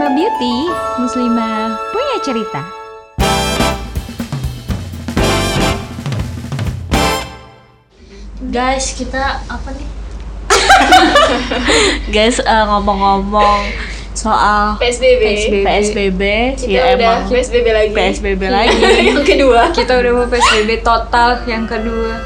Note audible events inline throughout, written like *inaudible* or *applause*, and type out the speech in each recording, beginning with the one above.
Muslimah Beauty, Muslimah punya cerita. Guys, kita apa nih? *laughs* Guys, eh, ngomong-ngomong soal PSBB. PSBB, PSBB Kita ya udah emang PSBB lagi. PSBB lagi. *laughs* yang kedua. Kita udah mau PSBB total yang kedua.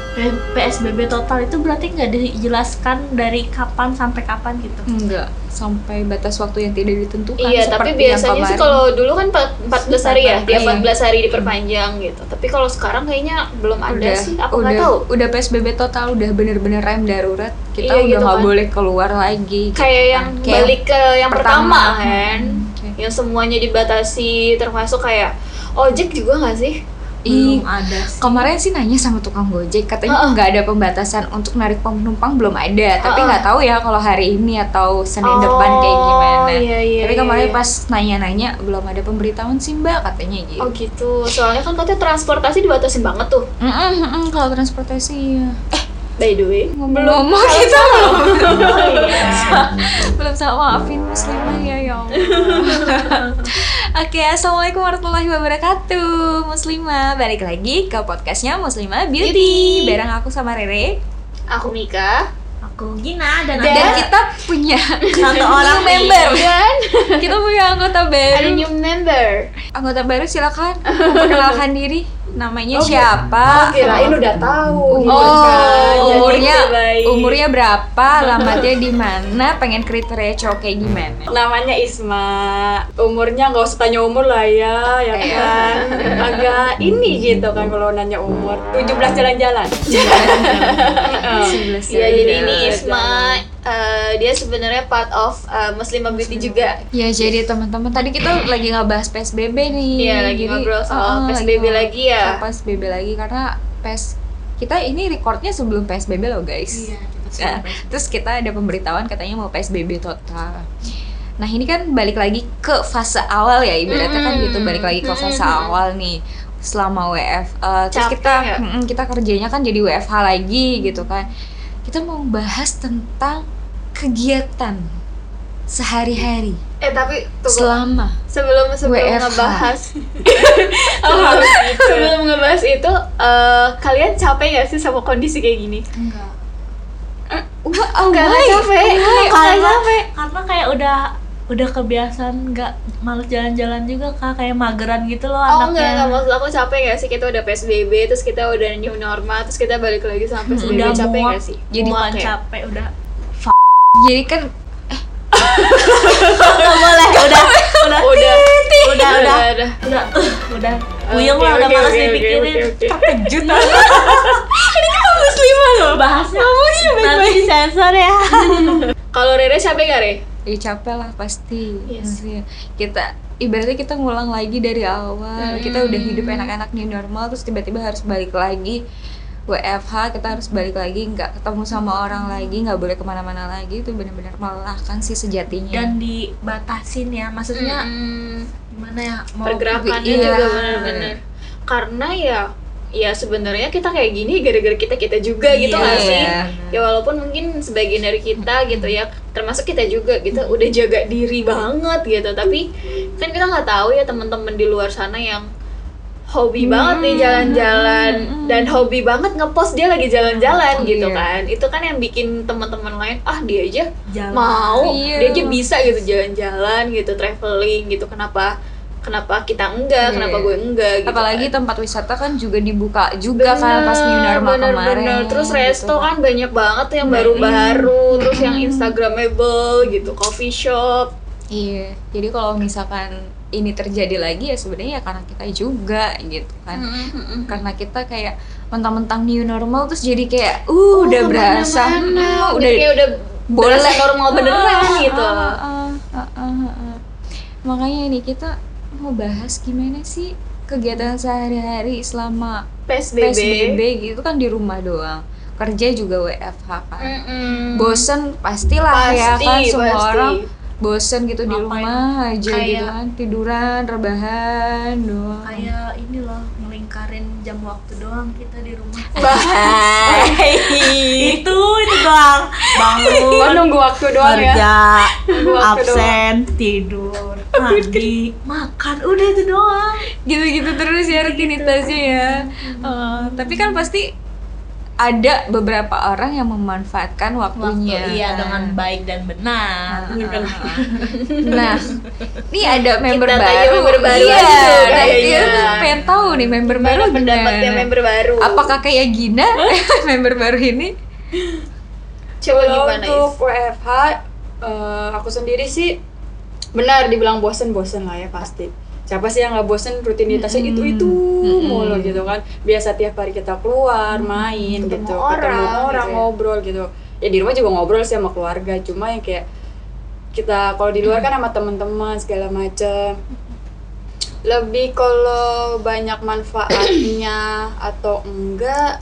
PSBB total itu berarti nggak dijelaskan dari kapan sampai kapan gitu. Enggak, sampai batas waktu yang tidak ditentukan. Iya, tapi biasanya sih kalau dulu kan empat- 14 hari ya, dia Iya. 14 hari diperpanjang gitu. Tapi kalau sekarang kayaknya belum ada udah, sih, aku udah, nggak tahu. udah PSBB total, udah bener-bener rem darurat. Kita Iya, udah gitu nggak kan. boleh keluar lagi. gitu Kayak kan. yang Kayak balik ke yang pertama, kan. Hmm, oke. Yang semuanya dibatasi termasuk kayak ojek juga nggak sih? Ih, Belum ada sih. kemarin sih nanya sama tukang gojek katanya nggak ada pembatasan untuk narik penumpang belum ada tapi nggak tahu ya kalau hari ini atau senin Oh, depan kayak gimana iya, iya, tapi iya, kemarin iya. pas nanya-nanya belum ada pemberitahuan sih mbak katanya gitu Oh gitu. Soalnya kan katanya transportasi dibatasin banget tuh. Mm-mm, mm-mm, kalau transportasi ya. By the way, ngomong-ngomong kita belum Oh, iya. belum sama maafin muslimah ya ya Allah. Oke, assalamualaikum warahmatullahi wabarakatuh, muslimah. Balik lagi ke podcastnya Muslimah Beauty. Beauty. Bareng aku sama Rere. aku Mika Aku Gina dan, Dan- ada kita punya *laughs* satu orang new member. dan kita punya anggota ada baru. new member. Anggota baru silakan *laughs* memperkenalkan diri. Namanya Oh, siapa? Kirain udah tahu gitu Oh, kan. Jadi umurnya baik. umurnya berapa? Alamatnya di mana? Pengen kriteria cowok kayak gimana? namanya Isma umurnya nggak usah tanya umur lah ya ya Iya. kan *laughs* agak ini gitu kan kalau nanya umur 17 jalan-jalan *laughs* Sebelas Iya, jadi ini Iya, Isma eh, dia sebenarnya part of eh, Muslimah Beauty juga. Ya jadi teman-teman tadi kita *clears throat* lagi ngebahas PSBB nih. Iya, lagi Jadi, ngobrol soal uh-uh, PSBB ngobrol lagi ya. PSBB lagi karena PS kita ini recordnya sebelum PSBB loh guys. Iya, kita Nah, terus kita ada pemberitahuan katanya mau PSBB total. Nah ini kan balik lagi ke fase awal ya ibaratnya kan gitu balik lagi ke fase awal nih selama WF. Uh, terus Capek kita ya? kita kerjanya kan jadi WFH lagi gitu kan. Kita mau bahas tentang kegiatan sehari-hari Eh tapi tunggu. selama sebelum sebelum WFH. ngebahas *laughs* sebelum, sebelum ngebahas itu eh, kalian capek gak sih sama kondisi kayak gini? enggak. Wah, Enggak, enggak capek. Enggak Karena, capek. karena kayak udah udah kebiasaan nggak males jalan-jalan juga kak kayak mageran gitu loh Oh enggak, anaknya enggak maksud aku capek gak sih kita udah PSBB terus kita udah new normal terus kita balik lagi sama PSBB udah capek muak gak sih? jadi Muak ya? capek udah jadi kan nggak boleh udah udah. Udah, udah udah. Udah, udah. udah udah. Lah udah oke, malas oke, oke, dipikirin. oke, oke. terkejut. *laughs* Muslimah loh. Bahasnya nanti disensor ya. *laughs* Kalau Rere capek gak Re? ya capek lah pasti. Yes. Maksudnya, kita ibaratnya kita ngulang lagi dari awal. Kita udah hidup enak-enak new normal terus tiba-tiba harus balik lagi WFH kita harus balik lagi nggak ketemu sama orang lagi nggak boleh ke mana-mana lagi itu benar-benar melelahkan sih sejatinya dan dibatasin ya maksudnya Mm-mm. gimana ya mau pergerakannya iya. juga benar-benar karena ya ya sebenarnya kita kayak gini gara-gara kita kita juga gitu Iya, nggak sih iya. ya walaupun mungkin sebagian dari kita gitu ya termasuk kita juga kita udah jaga diri banget gitu tapi kan kita nggak tahu ya teman-teman di luar sana yang hobi banget nih jalan-jalan. Dan hobi banget ngepost dia lagi jalan-jalan gitu Iya. kan. Itu kan yang bikin teman-teman lain ah dia aja jalan. mau. Iya. dia aja bisa gitu jalan-jalan gitu traveling gitu. Kenapa kenapa kita enggak? Iya. kenapa gue enggak gitu apalagi kan. tempat wisata kan juga dibuka juga kan pas new normal bener, kemarin bener. terus gitu. resto kan banyak banget yang baru-baru terus yang instagramable gitu coffee shop. Iya, jadi kalau misalkan ini terjadi lagi ya sebenarnya ya karena kita juga gitu kan. Karena kita kayak mentang-mentang new normal terus jadi kayak uh udah berasa hmm, udah udah kayak udah boleh normal beneran *laughs* Ah, gitu ah, ah, ah, ah. Makanya ini kita mau bahas gimana sih kegiatan sehari-hari selama PSBB, PSBB gitu kan di rumah doang. Kerja juga WFH kan. Mm-mm. bosen pastilah ya Pasti, kan semua pasti. orang bosen gitu di Ngapain? rumah aja Kayak- gitu kan. Tiduran rebahan doang. kayak ini loh ngelingkarin jam waktu doang kita di rumah. *laughs* Hai. itu itu doang. Oh, bangun nunggu waktu doang ya. kerja Nunggu waktu absen tidur mandi makan. Udah itu doang. Gitu-gitu terus ya rutinitasnya ya. Eh, tapi kan pasti ada beberapa orang yang memanfaatkan waktu waktunya iya dengan baik dan benar. Nah ini ada member Kita baru. tanya member baru iya aja nah, kayaknya. kita pengen tahu nih member baru pendapatnya gimana? member baru. Apakah kayak Gina *laughs* member baru ini? Coba Kalau gimana untuk Is? WFH eh, aku sendiri sih benar dibilang bosen-bosen lah ya pasti. Siapa sih yang nggak bosen rutinitasnya itu itu mulu gitu kan. Biasa tiap hari kita keluar, main Ketemu gitu, orang, ketemu orang gitu ya. ngobrol gitu. Ya di rumah juga ngobrol sih sama keluarga, cuma yang kayak kita kalau di luar kan sama teman-teman segala macam. Lebih kalau banyak manfaatnya atau enggak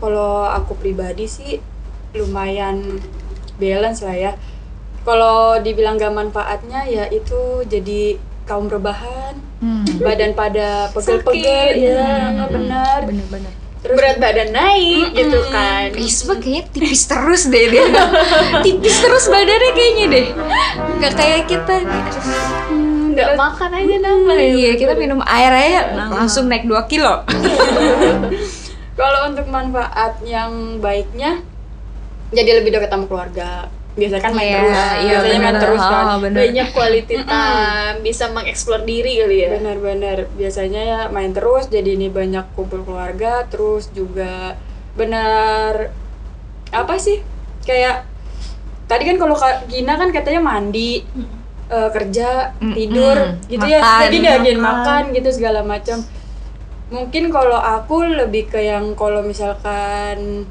kalau aku pribadi sih lumayan balance lah ya kalau dibilang gak manfaatnya ya itu jadi kaum rebahan. Badan pada pegel-pegel ya nggak benar. Bener-bener terus berat badan naik gitu kan. Risma kayaknya tipis terus deh dia. *laughs* Tipis terus badannya kayaknya deh. Nggak kayak kita. Hmm, nggak makan aja nambah ya iya kita minum air aja langsung naik 2 kilo. *laughs* Kalau untuk manfaat yang baiknya jadi lebih dekat sama keluarga biasanya kan main Iya, terus. Iya, biasanya main benar. terus kan. Oh, banyak quality time bisa mengeksplor diri kali ya. Benar-benar biasanya ya main terus jadi ini banyak kumpul keluarga terus juga benar apa sih? Kayak tadi kan kalau Gina kan katanya mandi eh, kerja tidur gitu ya. Makan. jadi dia Makan. makan gitu segala macam. Mungkin kalau aku lebih ke yang kalau misalkan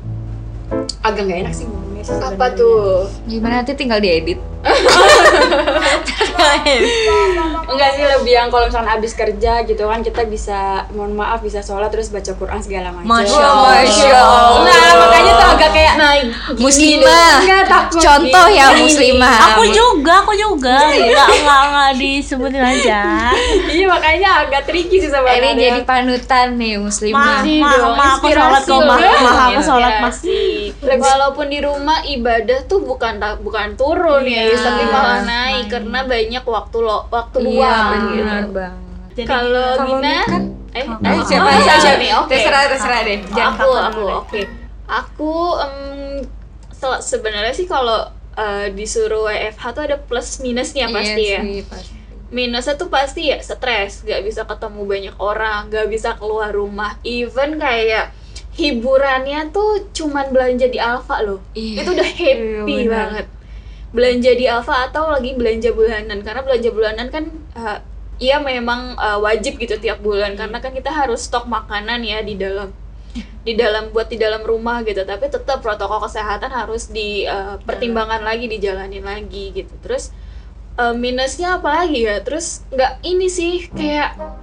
agak nggak enak sih apa tuh? Gimana? Nanti tinggal diedit *laughs* Enggak sih lebih yang kalau misalkan abis kerja gitu kan kita bisa mohon maaf bisa sholat terus baca Quran segala macam. Masya Allah. Masya Allah. Nah makanya tuh agak kayak nah muslimah Enggak takut contoh ya gini. muslimah aku juga aku juga nggak nggak nggak disebutin aja Iya makanya agak tricky sih ini sebenarnya. jadi panutan nih Ma, muslimah ma, dong, ma, aku sholat kok, ma, aku sholat, ma. Inspirasi. Walaupun di rumah ibadah tuh bukan bukan turun ya, Iya. tapi malah naik karena banyak waktu lo waktu iya luang. bener gitu. banget Jadi Kalau Gina, kan- eh, Oh, Eh, oh, siapa oh, siapa, nih? Oke. terserah terserah deh jangan aku aku oke aku em, sel- sebenarnya sih kalau eh, disuruh WFH tuh ada plus minusnya pasti Iya ya sih, pasti. minusnya tuh pasti ya stres gak bisa ketemu banyak orang gak bisa keluar rumah even kayak hiburannya tuh cuman belanja di Alfa loh Iya. itu udah happy Iya, benar. banget belanja di Alfa atau lagi belanja bulanan? Karena belanja bulanan kan eh, iya memang eh, wajib gitu tiap bulan. Karena kan kita harus stok makanan ya di dalam di dalam buat di dalam rumah gitu. Tapi tetap protokol kesehatan harus dipertimbangkan lagi dijalanin lagi gitu. Terus eh, minusnya apa lagi ya? Terus nggak ini sih kayak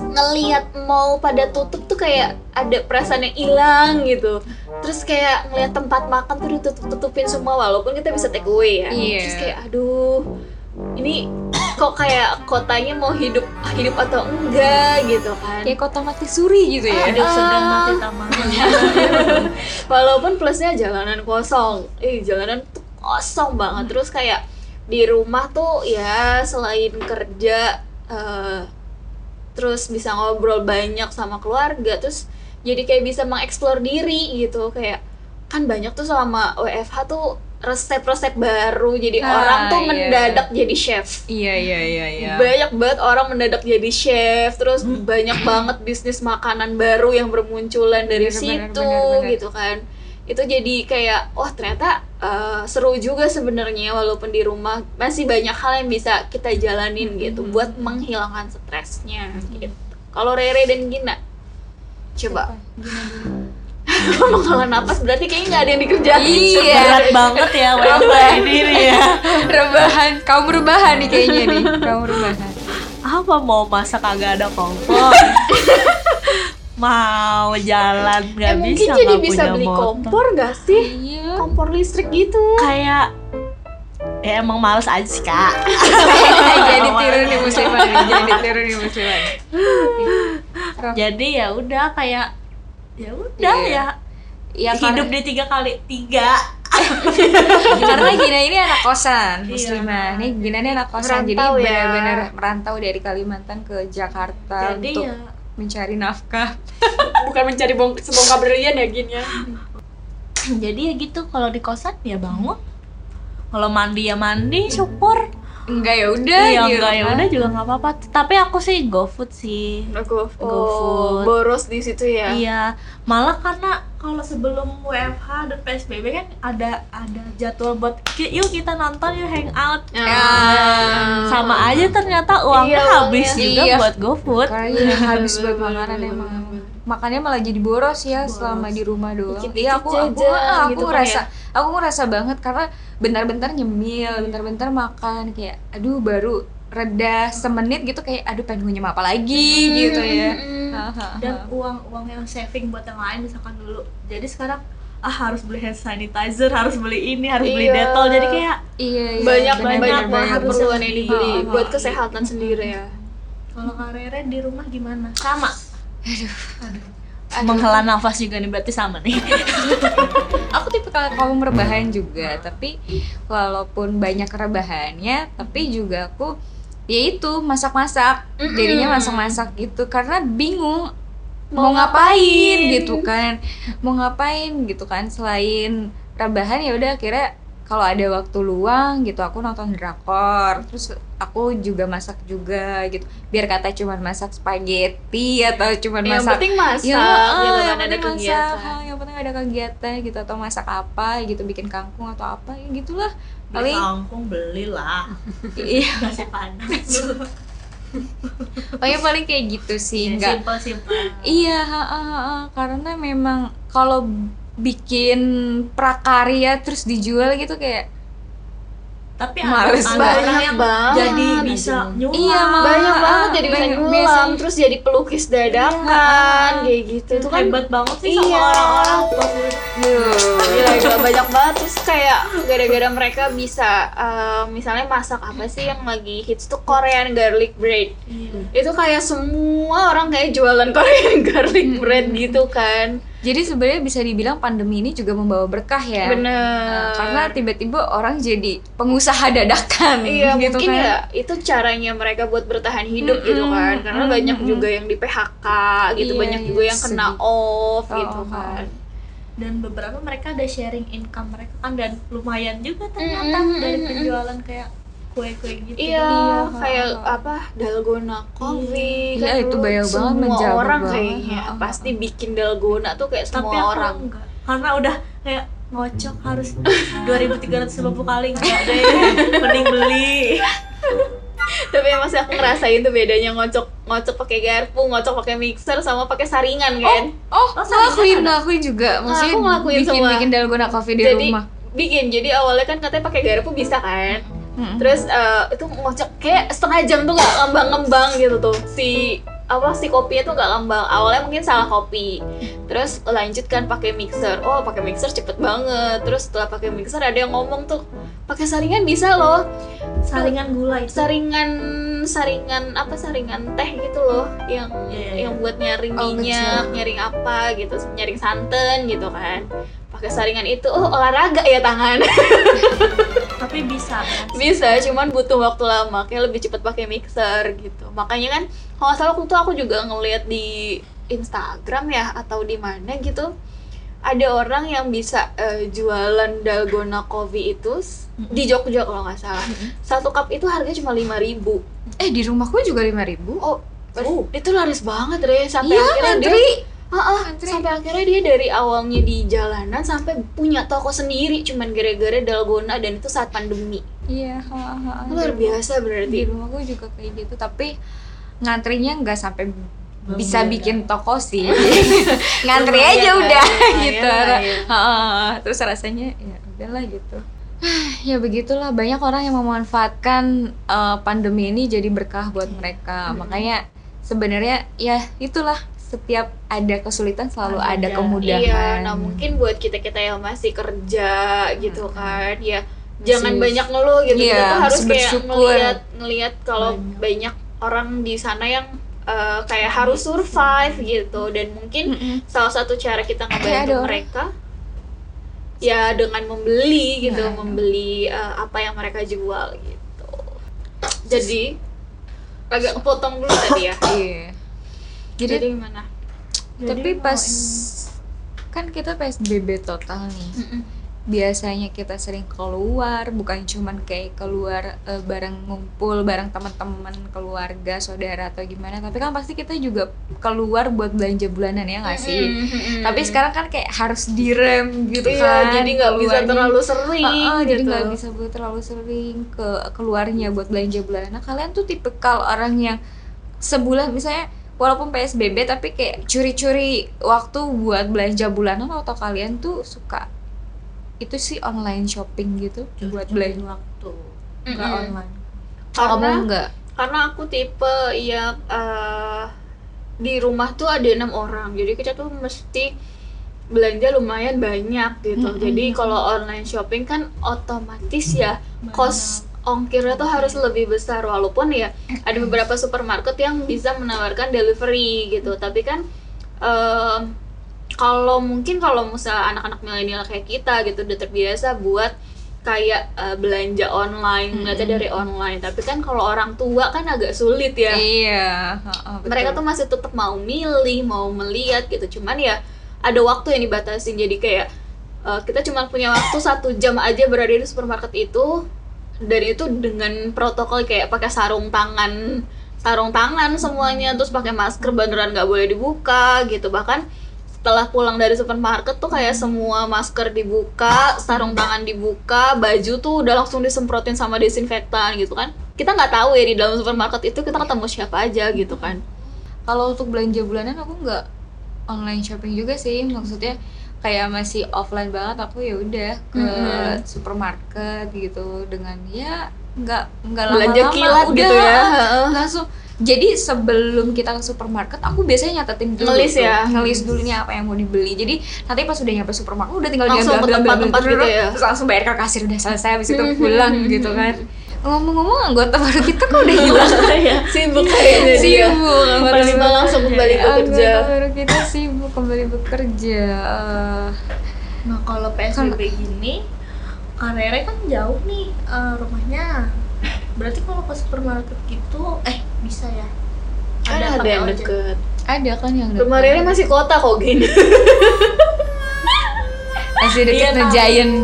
ngelihat mall pada tutup tuh kayak ada perasaan yang hilang gitu. Terus kayak ngelihat tempat makan tuh ditutup tutupin semua walaupun kita bisa take away ya. Iya. terus kayak aduh ini *coughs* kok kayak kotanya mau hidup hidup atau enggak? gitu kan. Kayak kota mati suri gitu ya. Hidup sedang mati taman. *laughs* Walaupun plusnya jalanan kosong. Eh jalanan tuh kosong banget. Terus kayak di rumah tuh ya selain kerja eh, terus bisa ngobrol banyak sama keluarga terus jadi kayak bisa mengeksplor diri gitu. Kayak kan banyak tuh selama WFH tuh resep-resep baru jadi Ah, orang tuh iya. mendadak jadi chef. Iya iya iya iya. Banyak banget orang mendadak jadi chef terus banyak banget bisnis makanan baru yang bermunculan dari Bener, bener, situ bener, bener. gitu kan itu jadi kayak wah ternyata uh, seru juga sebenarnya walaupun di rumah. Masih banyak hal yang bisa kita jalanin gitu buat menghilangkan stresnya. Gitu. Kalau Rere dan Gina? Coba. Menghela *laughs* napas berarti kayaknya nggak ada yang dikerjain. Iya. berat banget ya *laughs* WFH ini ya. Rebahan. Kaum rebahan nih kayaknya nih. Kaum rebahan. Apa mau masak kagak ada kompor *laughs* mau jalan nggak Eh, mungkin bisa jadi nggak bisa punya beli motor. kompor gak sih iya kompor listrik gitu kayak ya emang males aja sih kak *laughs* jadi tiru nih muslimah nih jadi tiru nih. Rough. jadi ya udah kayak ya udah Iya. ya ya hidup karena, di tiga kali tiga *laughs* karena Gina ini anak kosan Iya. muslimah nih Gina ini anak kosan jadi Merantau ya. benar-benar merantau dari Kalimantan ke Jakarta jadi untuk ya mencari nafkah. *laughs* Bukan mencari bong sebongkah berlian ya gin ya? Jadi ya gitu kalau di kosan ya bangun. Kalau mandi ya mandi syukur enggak ya udah iya gitu enggak ya kan. udah juga nggak apa-apa tapi aku sih go food sih Aku GoFood. oh, boros di situ ya. Iya, malah karena kalau sebelum WFH dan PSBB kan ada ada jadwal buat "Ki- yuk kita nonton yuk hangout. Ya. Sama aja ternyata uangnya Iya, habis uangnya. juga Iya. buat GoFood. iya, habis buat makanan emang makannya malah jadi boros ya selama di rumah doang. Iya aku aku jajan aku gitu kan ngerasa aku ngerasa banget karena bentar-bentar nyemil, bentar-bentar makan kayak aduh baru reda semenit gitu kayak aduh pengen ngunyah apa lagi gitu ya. Hahaha. Dan uang uang yang saving buat yang lain misalkan dulu. Jadi sekarang ah harus beli hand sanitizer, harus beli ini, harus beli Iya. detol. Jadi kayak iya, iya, banyak banyak benar, banget keperluan yang dibeli Oh, oh, buat kesehatan sendiri ya. kalau Kak Rere di rumah gimana? Sama. Aduh. Menghela nafas juga nih berarti sama nih. *laughs* aku tipe kaum rebahan juga tapi walaupun banyak rebahannya tapi juga aku ya itu masak-masak. Jadinya masak-masak gitu karena bingung. Mau, ngapain gitu kan. Mau ngapain gitu kan selain rebahan ya udah kira kalau ada waktu luang gitu aku nonton drakor terus aku juga masak juga gitu biar kata cuman masak spaghetti atau cuman Yang masak penting masak Ya, gitu ah, kan yang ada penting masak, kegiatan. ah, yang penting ada kegiatan gitu atau masak apa gitu bikin kangkung atau apa ya gitulah Beli paling kangkung belilah. iya *laughs* Nasi panas. pokoknya paling kayak gitu sih enggak Simpel simpel. iya ha, ha, ha, ha. karena memang kalau bikin prakarya terus dijual gitu kayak Tapi Males ada, banget. orang yang Banget. jadi bisa nyulam. Iya, malah. banyak banget Ah, jadi bisa banyak. nyulam terus jadi pelukis dadakan kayak gitu itu kan hebat banget sih Iya. sama orang-orang. Gila, gila banyak banget terus kayak gara-gara mereka bisa eh, misalnya masak apa sih yang lagi hits tuh Korean garlic bread Iya. itu kayak semua orang kayak jualan *laughs* Korean garlic bread gitu kan jadi sebenarnya bisa dibilang pandemi ini juga membawa berkah ya bener Nah, karena tiba-tiba orang jadi pengusaha dadakan Iya gitu mungkin kan ya itu caranya mereka buat bertahan hidup gitu Mm-mm, kan karena mm-mm, banyak mm-mm. juga yang di PHK gitu Iya, banyak iya, juga yang kena sedih. off Oh, gitu oh, kan Dan beberapa mereka ada sharing income mereka kan dan lumayan juga ternyata Mm, mm, dari mm, mm. penjualan kayak kue-kue gitu. Iya, Iya, kayak ha, ha. apa dalgona coffee Iya, kan itu dulu banyak banget, semua orang banget. kayaknya Ha, ha, pasti bikin dalgona tuh kayak Tapi semua aku orang. enggak. Karena udah kayak ngocok harus 2350 kali enggak deh. Mending beli. *laughs* Tapi emang sih aku ngerasain tuh bedanya ngocok ngocok pakai garpu, ngocok pakai mixer sama pakai saringan kan. oh Oh, sama ngelakuin juga. ngelakuin juga maksudnya aku ngelakuin bikin semua. bikin dalgona coffee di jadi rumah bikin. Jadi awalnya kan katanya pakai garpu bisa kan. Mm-mm. Terus eh, itu ngocok kayak setengah jam tuh nggak ngembang-ngembang gitu tuh. Si apa si kopinya tuh nggak ngembang. Awalnya mungkin salah kopi. Terus lanjutkan pakai mixer. Oh pakai mixer cepet banget. Terus setelah pakai mixer ada yang ngomong tuh pakai saringan bisa loh. Saringan gula itu. saringan saringan apa saringan teh gitu loh. Yang Iya, iya, yang buat nyaring Oh, minyak nyaring apa gitu nyaring santan gitu kan pakai saringan itu oh olahraga ya tangan. *laughs* Tapi bisa kan. bisa cuman butuh waktu lama kayak lebih cepet pakai mixer gitu. Makanya kan kalau nggak salah waktu itu aku juga ngeliat di Instagram ya atau di mana gitu ada orang yang bisa eh, jualan dalgona coffee itu di Jogja kalau nggak salah. Satu cup itu harganya cuma lima ribu. Eh di rumahku juga lima ribu? Oh itu laris banget deh sampai iya akhirnya dia Ah, ah, Antri. sampai akhirnya dia dari awalnya di jalanan sampai punya toko sendiri cuman gara-gara dalgona dan itu saat pandemi. Iya ha, ha, ha. luar biasa di berarti rumahku juga kayak gitu tapi ngantrinya nggak sampai bisa Lumayan. bikin toko sih. *laughs* Ngantri Lumayan aja lah, udah *laughs* lumayan gitu. ya. Ha, ha, terus rasanya ya udahlah gitu. Ya begitulah. Banyak orang yang memanfaatkan eh, pandemi ini jadi berkah buat mereka. Makanya sebenarnya ya itulah setiap ada kesulitan selalu Ada. ada kemudahan Iya, nah mungkin buat kita kita yang masih kerja gitu kan, ya jangan Masih- banyak ngeluh gitu. Iya, kita tuh harus kayak ngelihat ngelihat kalau Banyak. banyak orang di sana yang eh, kayak harus survive gitu dan mungkin Mm-mm. salah satu cara kita ngebantu mereka ya dengan membeli gitu Nah. membeli eh, apa yang mereka jual gitu jadi agak kepotong dulu tadi ya Iya. Jadi, jadi gimana tapi Jadi pas mau kan kita PSBB total nih. Mm-mm. biasanya kita sering keluar bukan cuman kayak keluar eh, bareng ngumpul bareng teman-teman keluarga saudara atau gimana tapi kan pasti kita juga keluar buat belanja bulanan ya nggak sih Mm-mm. tapi sekarang kan kayak harus direm gitu Iya, kan jadi nggak bisa terlalu sering jadi gitu. nggak bisa buat terlalu sering ke keluarnya buat belanja bulanan nah kalian tuh tipikal orang yang sebulan misalnya walaupun PSBB tapi kayak curi-curi waktu buat belanja bulanan atau kalian tuh suka itu sih online shopping gitu buat belanja waktu. nggak Mm-mm. online. Karena kamu enggak karena aku tipe yang eh, di rumah tuh ada enam orang jadi kita tuh mesti belanja lumayan banyak gitu. Mm-mm. jadi kalau online shopping kan otomatis ya kos ongkirnya tuh harus lebih besar walaupun ya *clears throat* ada beberapa supermarket yang bisa menawarkan delivery gitu. Tapi kan em, kalau mungkin kalau misalnya anak-anak milenial kayak kita gitu udah terbiasa buat kayak eh, belanja online ngeliatnya dari online. Tapi kan kalau orang tua kan agak sulit ya. Iya betul. mereka tuh masih tetap mau milih mau melihat gitu. Cuman ya ada waktu yang dibatasin. Jadi kayak eh, kita cuma punya waktu satu jam aja berada di supermarket itu dan itu dengan protokol kayak pakai sarung tangan sarung tangan semuanya terus pakai masker beneran nggak boleh dibuka gitu. Bahkan setelah pulang dari supermarket tuh kayak semua masker dibuka sarung tangan dibuka baju tuh udah langsung disemprotin sama desinfektan gitu kan. Kita nggak tahu ya di dalam supermarket itu kita ketemu siapa aja gitu kan. Kalau untuk belanja bulanan aku nggak online shopping juga sih maksudnya kayak masih offline banget aku ya udah ke Mm-mm. supermarket gitu dengan ya nggak nggak lama-lama kilat udah gitu ya langsung jadi sebelum kita ke supermarket aku biasanya nyatetin dulu Ngelis tuh. ya? ngelis dulu nih apa yang mau dibeli jadi nanti pas udah nyampe supermarket udah tinggal Langsung diambil ke tempat-tempat gitu ya? terus langsung bayar ke kasir udah selesai habis itu Mhm, pulang gitu kan ngomong-ngomong anggota baru kita kok udah hilang? *laughs* Ya sibuk kayaknya dia. sibuk baru- langsung kembali bekerja. anggota baru kita sibuk kembali bekerja Eh, Nah kalau PSBB gini, Karere kan jauh nih eh, rumahnya. Berarti kalau ke supermarket gitu, eh bisa ya? kan ada pakai yang deket. Ada kan yang rumah Rere masih kota kok gini *laughs* masih deket Iya. Giant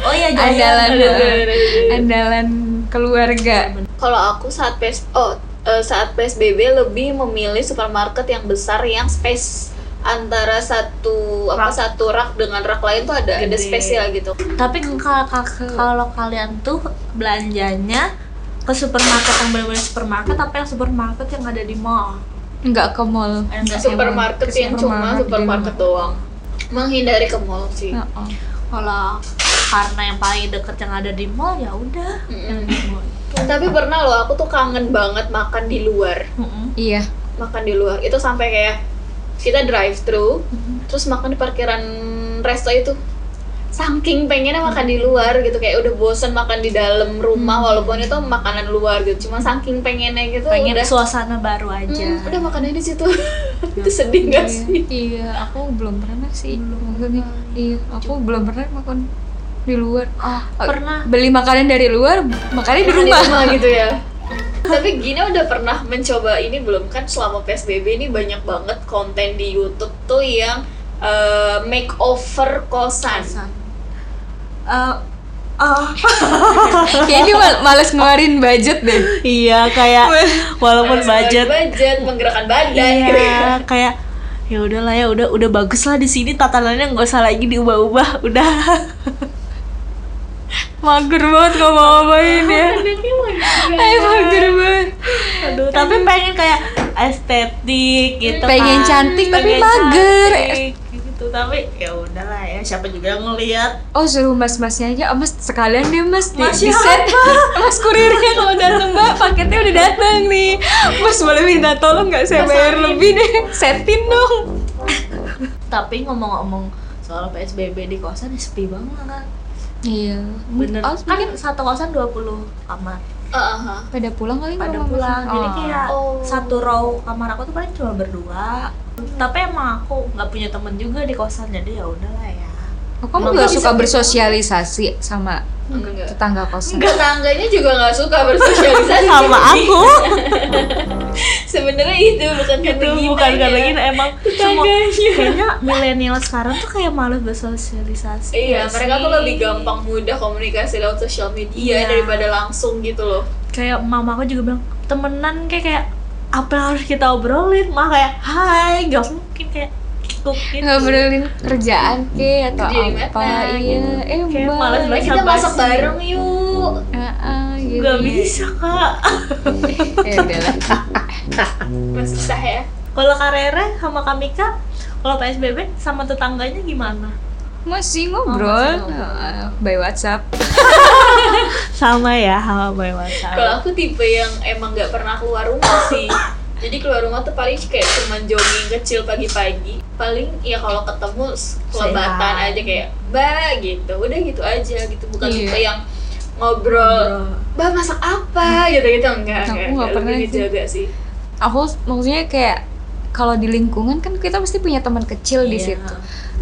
Oh iya andalan Ada, ada, ada, ada. andalan keluarga kalau aku saat PS oh eh, saat PSBB lebih memilih supermarket yang besar yang space antara satu apa Rak. satu rak dengan rak lain tuh ada ada Gede. spesial gitu Tapi ka- ka- kalau kalian tuh belanjanya ke supermarket yang benar-benar supermarket apa yang supermarket yang ada di mall? nggak ke mall enggak, supermarket ke yang cuma supermarket supermarket doang menghindari ke mall sih. Heeh. Kalau karena yang paling deket yang ada di mall ya udah. Yang di mall. tapi pernah loh aku tuh kangen banget makan di luar. Mm-mm. iya. Makan di luar. Itu sampai kayak kita drive thru terus makan di parkiran resto itu saking pengennya makan di luar gitu kayak udah bosen makan di dalam rumah walaupun itu makanan luar gitu. Cuma saking pengennya gitu Pengen udah. suasana baru aja. Hmm, udah makannya di situ. *laughs* Itu sedih gak Iya, sih? Iya aku belum pernah sih. Belum pernah. iya aku belum pernah makan di luar. Oh, pernah. beli makanan dari luar makannya di Makan rumah. gitu ya. *laughs* Tapi Gina udah pernah mencoba ini belum? Kan selama PSBB ini banyak banget konten di YouTube tuh yang eh, makeover kosan. Kosan. Eh, oh, *laughs* kayaknya mal- males ngeluarin budget deh. Iya kayak walaupun budget. budget menggerakkan badan. Gitu iya kayak ya udahlah ya udah udah bagus lah di sini tatanannya nggak usah lagi diubah-ubah udah. *laughs* Mager banget gak mau ngapain ya Ayo mager banget. Aduh tapi pengen kayak estetik gitu Pengen kan. cantik, tapi Pengen mager. cantik, gitu tapi ya udahlah ya siapa juga yang ngelihat Oh suruh mas-masnya aja, oh, mas sekalian deh mas. Di, Mas di set. *laughs* Mas kurirnya kalau datang mbak paketnya udah datang nih. Mas boleh minta tolong nggak saya bayar lebih deh Setin dong. Tapi ngomong-ngomong soal PSBB di kosan ya sepi banget Iya. Bener. Oh, kan satu kosan 20 kamar. Ah, ah. pada pulang kali pada pulang. Masing- jadi Oh. kayak Oh. satu row kamar aku tuh paling cuma berdua tapi emang aku nggak punya temen juga di kosan jadi ya udahlah ya Oh, kamu Emang nggak suka gitu? bersosialisasi sama Enggak. tetangga kosan Tetangganya juga nggak suka bersosialisasi sama aku *laughs* Sebenarnya itu bukan gitu karena gini bukan karena ya. gini emang semua Tetangganya. kayaknya milenial sekarang tuh kayak malas bersosialisasi Iya, ya mereka tuh sih? lebih gampang mudah komunikasi lewat sosial media Iya. daripada langsung gitu loh. kayak mama aku juga bilang temenan kayak kayak apa yang harus kita obrolin mah kayak hai gak mungkin kayak gitu ngobrolin kerjaan ke atau Kerja di apa mana, iya eh Kayak mbak Mari banget. kita masak bareng yuk. Ah, ah, gitu. Gak bisa kak *laughs* ya udahlah *laughs* Masih sah ya. Kalau Karere sama Kamika kalau PSBB sama tetangganya gimana? Masih ngobrol, masih ngobrol. Ah, by WhatsApp *laughs* Sama ya sama Boy Kalau WhatsApp aku tipe yang emang nggak pernah keluar rumah sih. Jadi keluar rumah tuh paling kayak cuman jogging kecil pagi-pagi. Paling ya kalau ketemu kelebatan aja kayak ba gitu. Udah gitu aja gitu. Bukan Iya. tipe yang ngobrol, ba masak apa gitu gitu enggak. Aku enggak, nggak enggak. pernah dijaga sih. aku maksudnya kayak kalau di lingkungan kan kita pasti punya teman kecil di Iya. situ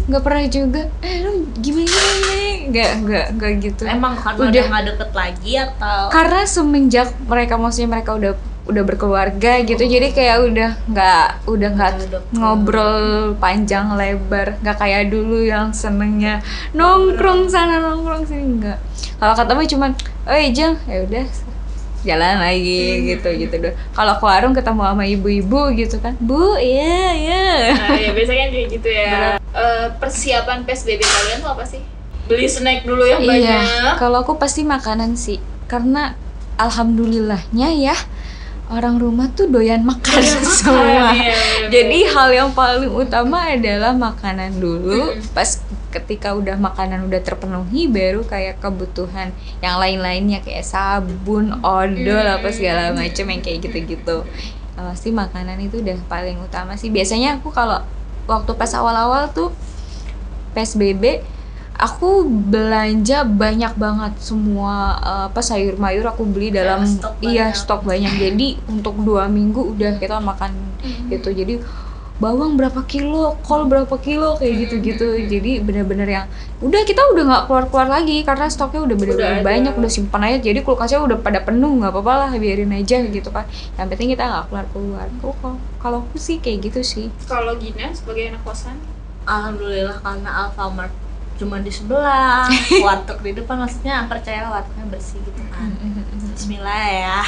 nggak pernah juga. Eh lu gimana nih nggak nggak nggak gitu. Emang karena Udah. nggak deket lagi atau? Karena semenjak mereka maksudnya mereka udah udah berkeluarga gitu jadi kayak udah nggak udah nggak ngobrol panjang lebar. Nggak kayak dulu yang senengnya nongkrong sana nongkrong sini nggak. Kalau ketemu cuman oh jang ya udah jalan lagi gitu gitu doh kalau ke warung ketemu sama ibu-ibu gitu kan bu iya iya Nah, ya biasanya kayak gitu ya. Eh, persiapan PSBB kalian tuh apa sih? Beli snack dulu yang Iya, banyak. kalau aku pasti makanan sih, karena alhamdulillahnya ya orang rumah tuh doyan makan semua. Iya, iya, Jadi iya. hal yang paling utama adalah makanan dulu. Mm-mm. Pas ketika udah makanan udah terpenuhi, baru kayak kebutuhan yang lain-lainnya kayak sabun, odol apa segala macam yang kayak gitu-gitu. Nah, Pasti makanan itu udah paling utama sih. Biasanya aku kalau waktu pas awal-awal tuh PSBB aku belanja banyak banget semua eh, apa sayur mayur aku beli dalam stok iya banyak. stok banyak. Jadi untuk dua minggu udah kita makan gitu. Jadi bawang berapa kilo kol berapa kilo kayak gitu gitu jadi bener-bener yang udah kita udah nggak keluar keluar lagi karena stoknya udah ada. banyak udah simpan aja. Jadi kulkasnya udah pada penuh nggak apa-apa lah biarin aja gitu kan yang penting kita nggak keluar keluar kalau kalau aku sih kayak gitu sih. Kalau Gina sebagai anak kosan, Alhamdulillah karena Alfamart cuma di sebelah *laughs* warteg di depan maksudnya percaya wartegnya bersih gitu kan. Bismillah ya.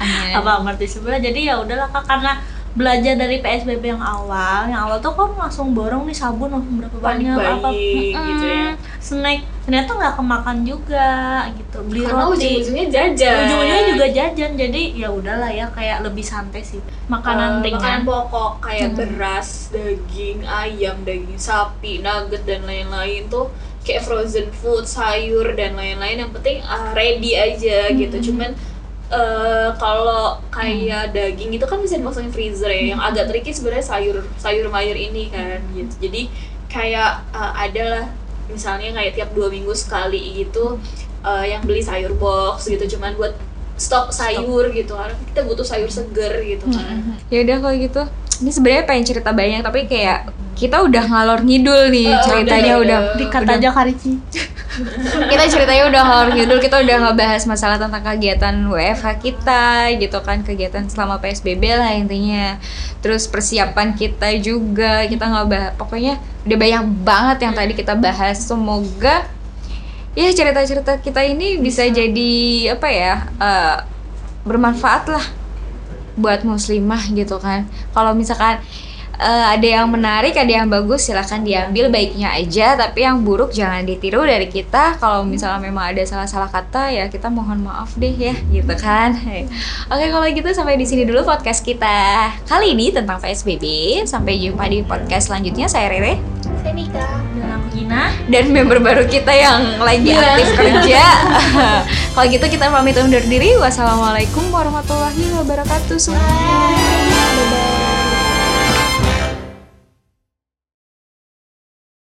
Amin. *laughs* Alfamart di sebelah? Jadi ya udahlah kak karena belajar dari PSBB yang awal yang awal tuh kamu langsung borong nih sabun langsung berapa banyak apa gitu ya. Snack ternyata nggak kemakan juga gitu. Beli Karena roti. ujung-ujungnya jajan. ujung-ujungnya juga jajan jadi ya udahlah ya kayak lebih santai sih. Makanan Eh, ringan. makanan pokok kayak beras, daging, ayam, daging sapi, nugget dan lain-lain tuh kayak frozen food, sayur dan lain-lain. Yang penting ah, ready aja gitu. Cuman eh, kalau kayak daging itu kan bisa dimasukin freezer ya. Yang agak tricky sebenarnya sayur sayur mayur ini kan gitu. Jadi kayak eh, adalah misalnya kayak tiap dua minggu sekali gitu eh, yang beli sayur box gitu cuman buat stok sayur gitu karena kita butuh sayur seger gitu kan ya udah kalau gitu ini sebenarnya pengen cerita banyak tapi kayak kita udah ngalor ngidul nih Eh, ceritanya udah, udah, udah. dikat udah- aja Karici *laughs* kita ceritanya udah ngalor ngidul kita udah ngebahas masalah tentang kegiatan WFH kita gitu kan kegiatan selama PSBB lah intinya. Terus persiapan kita juga kita ngebahas pokoknya udah banyak banget yang tadi kita bahas. Semoga ya cerita-cerita kita ini bisa, jadi apa ya eh, bermanfaat lah buat muslimah gitu kan. Kalau misalkan eh, ada yang menarik ada yang bagus silahkan diambil baiknya aja tapi yang buruk jangan ditiru dari kita kalau misalnya memang ada salah-salah kata ya kita mohon maaf deh ya gitu kan *laughs* oke kalau gitu sampai di sini dulu podcast kita kali ini tentang PSBB sampai jumpa di podcast selanjutnya saya Rere saya Nika dan aku Gina dan member baru kita yang lagi Iya. aktif kerja. *laughs* Kalau gitu kita pamit undur diri. Wassalamualaikum warahmatullahi wabarakatuh. Semuanya. Bye.